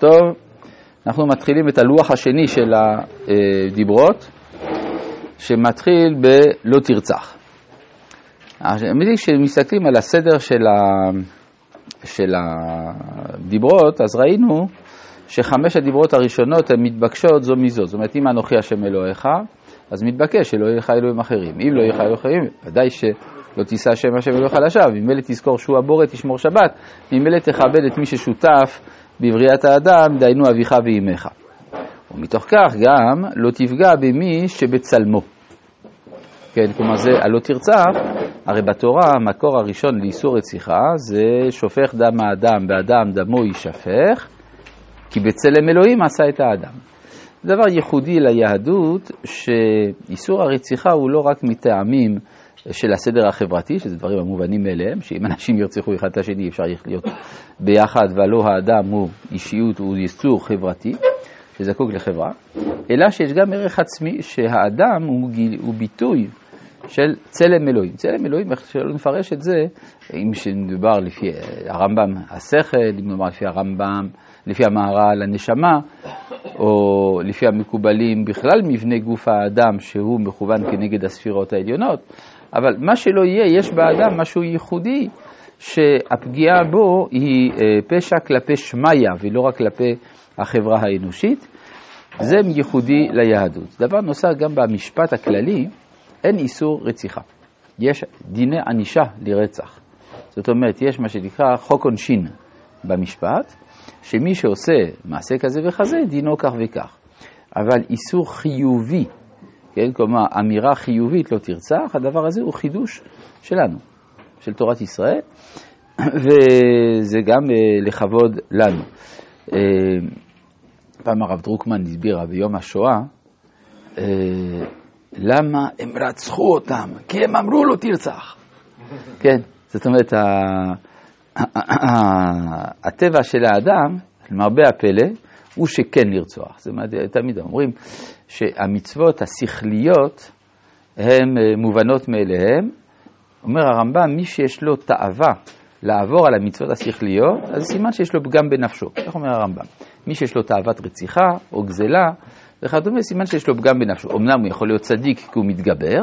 טוב, אנחנו מתחילים את הלוח השני של הדיברות, שמתחיל ב"לא תרצח". האמת היא כשמסתכלים על הסדר של, ה... של הדיברות, אז ראינו שחמש הדיברות הראשונות הן מתבקשות זו מזו. זאת אומרת, אם אנוכי השם אלוהיך, אז מתבקש שלא יהיה לך אלוהים אחרים. אם לא יהיה לך אלוהים אחרים, ודאי שלא תישא השם השם אלוהיך לשווא. ממילא תזכור שהוא הבורא, תשמור שבת. ממילא תכבד את מי ששותף בבריאת האדם, דהיינו אביך ואימך. ומתוך כך גם לא תפגע במי שבצלמו. כן, כלומר זה הלא תרצח, הרי בתורה המקור הראשון לאיסור רציחה זה שופך דם האדם ואדם דמו יישפך, כי בצלם אלוהים עשה את האדם. זה דבר ייחודי ליהדות, שאיסור הרציחה הוא לא רק מטעמים של הסדר החברתי, שזה דברים המובנים מאליהם, שאם אנשים ירצחו אחד את השני אפשר להיות ביחד, והלא האדם הוא אישיות, הוא יצור חברתי, שזקוק לחברה, אלא שיש גם ערך עצמי שהאדם הוא, גיל, הוא ביטוי של צלם אלוהים. צלם אלוהים, איך שלא נפרש את זה, אם מדובר לפי הרמב"ם השכל, אם נאמר לפי הרמב"ם, לפי המהר"ל הנשמה, או לפי המקובלים בכלל מבנה גוף האדם שהוא מכוון כנגד הספירות העליונות, אבל מה שלא יהיה, יש באדם משהו ייחודי, שהפגיעה בו היא פשע כלפי שמיא ולא רק כלפי החברה האנושית. זה ייחודי ליהדות. דבר נוסף, גם במשפט הכללי, אין איסור רציחה. יש דיני ענישה לרצח. זאת אומרת, יש מה שנקרא חוק עונשין במשפט, שמי שעושה מעשה כזה וכזה, דינו כך וכך. אבל איסור חיובי, כן, כלומר אמירה חיובית לא תרצח, הדבר הזה הוא חידוש שלנו, של תורת ישראל, וזה גם uh, לכבוד לנו. Uh, פעם הרב דרוקמן הסביר ביום השואה, uh, למה הם רצחו אותם? כי הם אמרו לו תרצח. כן, זאת אומרת, הטבע של האדם, למרבה הפלא, הוא שכן לרצוח. זאת אומרת, תמיד אומרים שהמצוות השכליות הן מובנות מאליהן. אומר הרמב"ם, מי שיש לו תאווה לעבור על המצוות השכליות, אז סימן שיש לו פגם בנפשו. איך אומר הרמב"ם? מי שיש לו תאוות רציחה או גזלה וכדומה, סימן שיש לו פגם בנפשו. אמנם הוא יכול להיות צדיק כי הוא מתגבר,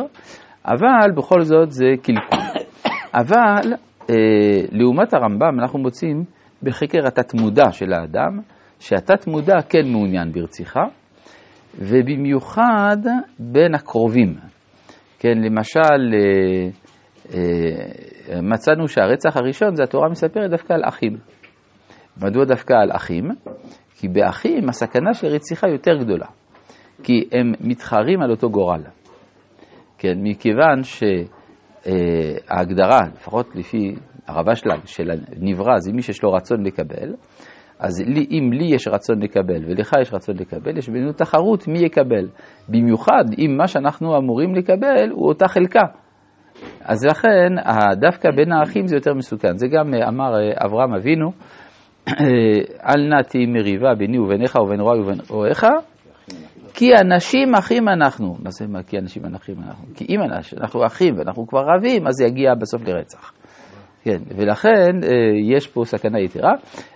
אבל בכל זאת זה קלקול. אבל אה, לעומת הרמב"ם אנחנו מוצאים בחקר התת-מודע של האדם, שהתת-מודע כן מעוניין ברציחה, ובמיוחד בין הקרובים. כן, למשל, אה, אה, מצאנו שהרצח הראשון, זה התורה מספרת דווקא על אחים. מדוע דווקא על אחים? כי באחים הסכנה של רציחה יותר גדולה, כי הם מתחרים על אותו גורל. כן, מכיוון שההגדרה, לפחות לפי הרבה שלג, של הנברא, זה מי שיש לו רצון לקבל, אז לי, אם לי יש רצון לקבל ולך יש רצון לקבל, יש בינינו תחרות מי יקבל. במיוחד אם מה שאנחנו אמורים לקבל הוא אותה חלקה. אז לכן, דווקא בין האחים זה יותר מסוכן. זה גם אמר אברהם אבינו, אל נא תהי מריבה ביני וביניך ובין רועי ובין רועיך, כי אנשים אחים אנחנו. מה זה מה כי אנשים אחים אנחנו? כי אם אנחנו אחים ואנחנו כבר רבים, אז זה יגיע בסוף לרצח. כן, ולכן יש פה סכנה יתרה.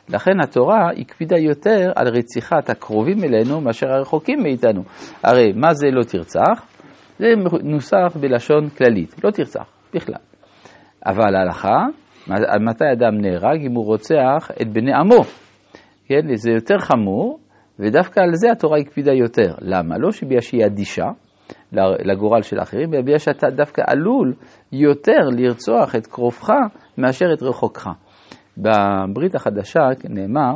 לכן התורה הקפידה יותר על רציחת הקרובים אלינו מאשר הרחוקים מאיתנו. הרי מה זה לא תרצח? זה נוסח בלשון כללית, לא תרצח בכלל. אבל ההלכה, מתי אדם נהרג? אם הוא רוצח את בני עמו. כן, זה יותר חמור, ודווקא על זה התורה הקפידה יותר. למה? לא שבגלל שהיא אדישה לגורל של האחרים, בגלל שאתה דווקא עלול יותר לרצוח את קרובך מאשר את רחוקך. בברית החדשה נאמר,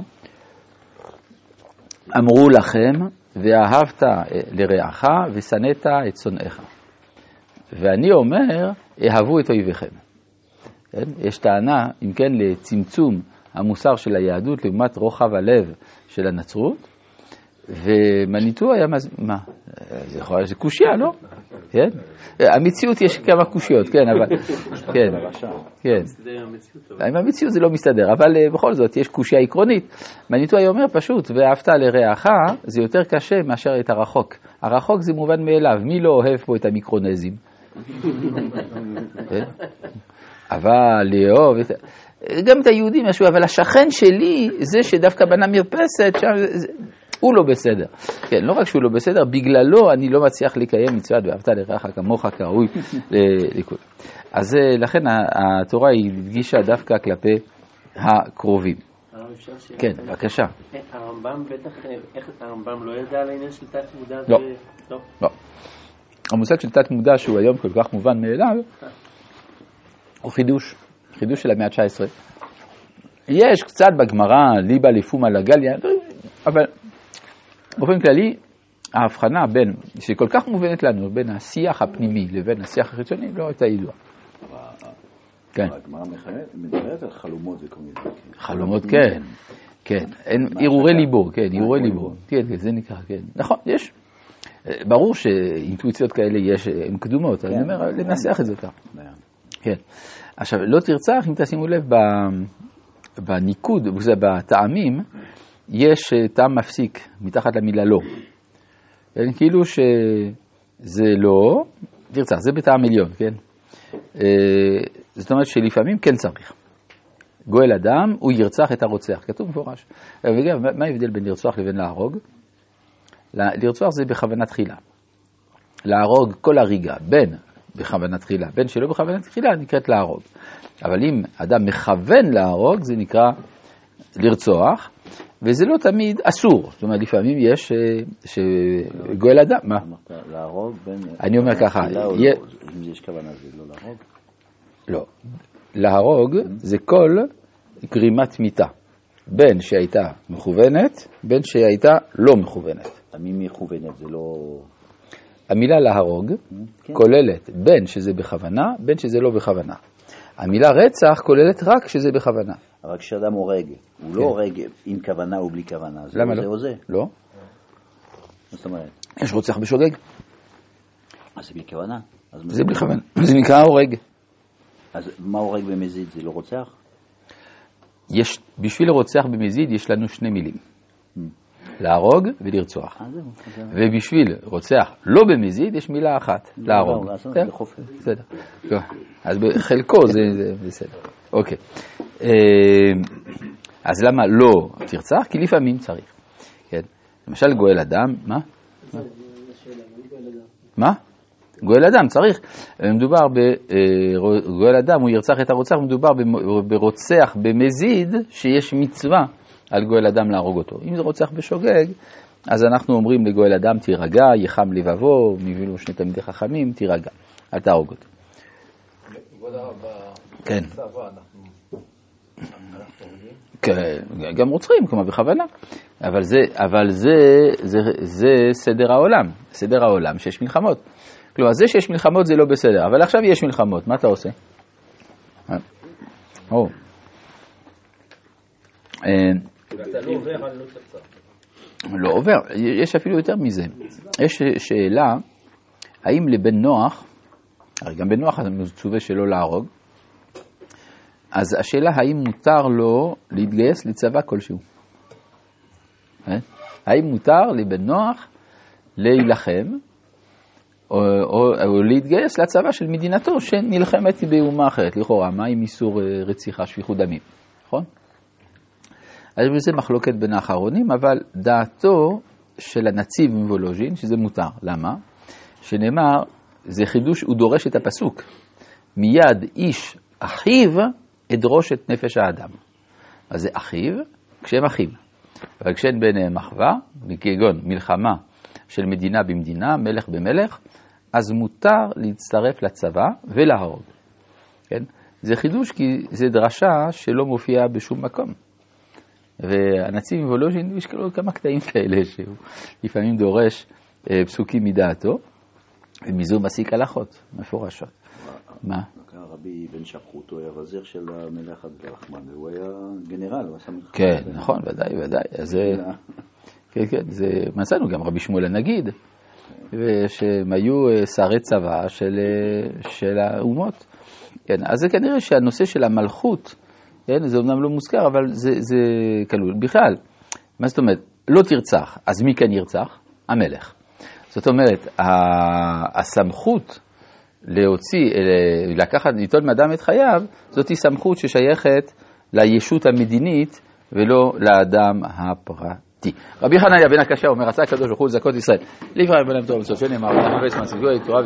אמרו לכם, ואהבת לרעך ושנאת את שונאיך. ואני אומר, אהבו את אויביכם. כן? יש טענה, אם כן, לצמצום המוסר של היהדות לעומת רוחב הלב של הנצרות, ומניטו היה, מז... מה? זה יכול להיות קושייה, לא? כן? המציאות יש כמה קושיות, כן, אבל... כן, כן. עם המציאות זה לא מסתדר, אבל בכל זאת, יש קושייה עקרונית. מניטו היה אומר פשוט, ואהבת לרעך, זה יותר קשה מאשר את הרחוק. הרחוק זה מובן מאליו, מי לא אוהב פה את המיקרונזים? אבל לאהוב, גם את היהודים ישבו, אבל השכן שלי, זה שדווקא בנה מרפסת, שם, הוא לא בסדר. כן, לא רק שהוא לא בסדר, בגללו אני לא מצליח לקיים מצוות ואהבת לרעך כמוך כראוי לכולם. אז אה, לכן התורה היא הדגישה דווקא כלפי הקרובים. כן, בבקשה. הרמב"ם בטח, איך הרמב"ם לא ידע על העניין של תת מודע? לא. לא. המושג של תת מודע שהוא היום כל כך מובן מאליו, הוא חידוש, חידוש של המאה ה-19. יש קצת בגמרא ליבה לפומה לגליה, אבל באופן כללי, ההבחנה בין, שכל כך מובנת לנו, בין השיח הפנימי לבין השיח החיצוני, לא הייתה ידועה. כן. הגמרא מדברת על חלומות וכל מיני דברים. חלומות, כן. כן, הרהורי ליבו, כן, הרהורי ליבו. כן, זה נקרא, כן. נכון, יש. ברור שאינטואיציות כאלה יש, הן קדומות, אני אומר, לנסח את זה ככה. כן. עכשיו, לא תרצח, אם תשימו לב, בניקוד, בטעמים, יש טעם מפסיק מתחת למילה לא. כאילו שזה לא, תרצח, זה בטעם עליון, כן? זאת אומרת שלפעמים כן צריך. גואל אדם, הוא ירצח את הרוצח, כתוב מפורש. וגם, מה ההבדל בין לרצוח לבין להרוג? לרצוח זה בכוונה תחילה. להרוג כל הריגה, בין בכוונה תחילה, בין שלא בכוונה תחילה, נקראת להרוג. אבל אם אדם מכוון להרוג, זה נקרא לרצוח, וזה לא תמיד אסור. זאת אומרת, לפעמים יש אה, שגואל אדם, מה? להרוג בין... אני אומר ככה, לא? אם יש כוונה זה לא להרוג? לא. להרוג זה כל גרימת מיתה, בין שהייתה מכוונת, בין שהייתה לא מכוונת. היא מכוונת זה לא... המילה להרוג כן. כוללת בין שזה בכוונה, בין שזה לא בכוונה. המילה רצח כוללת רק שזה בכוונה. אבל כשאדם הורג, הוא כן. לא הורג עם כוונה או בלי כוונה, זה למה לא זה או זה. לא. זאת אומרת? יש רוצח בשוגג. אז זה בלי כוונה. זה בלי כוונה, זה נקרא הורג. אז מה הורג במזיד? זה לא רוצח? יש, בשביל רוצח במזיד יש לנו שני מילים. להרוג ולרצוח. אה, ובשביל רוצח לא במזיד יש מילה אחת, לא, להרוג. לא, כן, בסדר. אז בחלקו זה בסדר. אוקיי. אה, אז למה לא תרצח? כי לפעמים צריך. כן. למשל גואל אדם, מה? מה? גואל אדם, צריך. מדובר בגואל אדם, הוא ירצח את הרוצח, מדובר ברוצח במזיד שיש מצווה על גואל אדם להרוג אותו. אם זה רוצח בשוגג, אז אנחנו אומרים לגואל אדם, תירגע, יחם לבבו, מבילו שני תלמידי חכמים, תירגע, אל תהרוג אותו. כן. כן, גם רוצחים, כלומר בכוונה. אבל, זה, אבל זה, זה, זה סדר העולם, סדר העולם שיש מלחמות. כלומר, זה שיש מלחמות זה לא בסדר, אבל עכשיו יש מלחמות, מה אתה עושה? אה, או. לא עובר, יש אפילו יותר מזה. יש שאלה, האם לבן נוח, הרי גם בן נוח מצווה שלא להרוג, אז השאלה האם מותר לו להתגייס לצבא כלשהו. אה? האם מותר לבן נוח להילחם או, או, או להתגייס לצבא של מדינתו שנלחמת באומה אחרת, לכאורה, מה עם איסור אה, רציחה, שפיכות דמים, נכון? אז בזה מחלוקת בין האחרונים, אבל דעתו של הנציב מוולוז'ין, שזה מותר. למה? שנאמר, זה חידוש, הוא דורש את הפסוק. מיד איש אחיו אדרוש את נפש האדם. אז זה אחיו כשהם אחים. אבל כשאין ביניהם אחווה, כגון מלחמה של מדינה במדינה, מלך במלך, אז מותר להצטרף לצבא ולהרוג. כן? זה חידוש כי זה דרשה שלא מופיעה בשום מקום. והנציב וולוז'ין, יש לו כמה קטעים כאלה שהוא לפעמים דורש אה, פסוקים מדעתו, ומזו מסיק הלכות מפורשות. מה? רבי בן שפחות, הוא היה וזיר של המלך רחמן, והוא היה גנרל, הוא עשה מלחמה. כן, נכון, ודאי, ודאי. אז כן, כן, זה מצאנו גם רבי שמואל הנגיד, ושהם היו אה, שרי צבא של, אה, של האומות. כן, אז זה כנראה שהנושא של המלכות, כן, זה אומנם לא מוזכר, אבל זה, זה כלול. בכלל, מה זאת אומרת? לא תרצח, אז מי כן ירצח? המלך. זאת אומרת, הסמכות להוציא, לקחת, ליטול מאדם את חייו, זאת סמכות ששייכת לישות המדינית ולא לאדם הפרטי. רבי חנניה בן הקשה אומר, עשה הקדוש ברוך הוא לזכות ישראל. לפעמים בלם תורה בסוף שנאמר, ונאמר ויצמן סביבו תורה.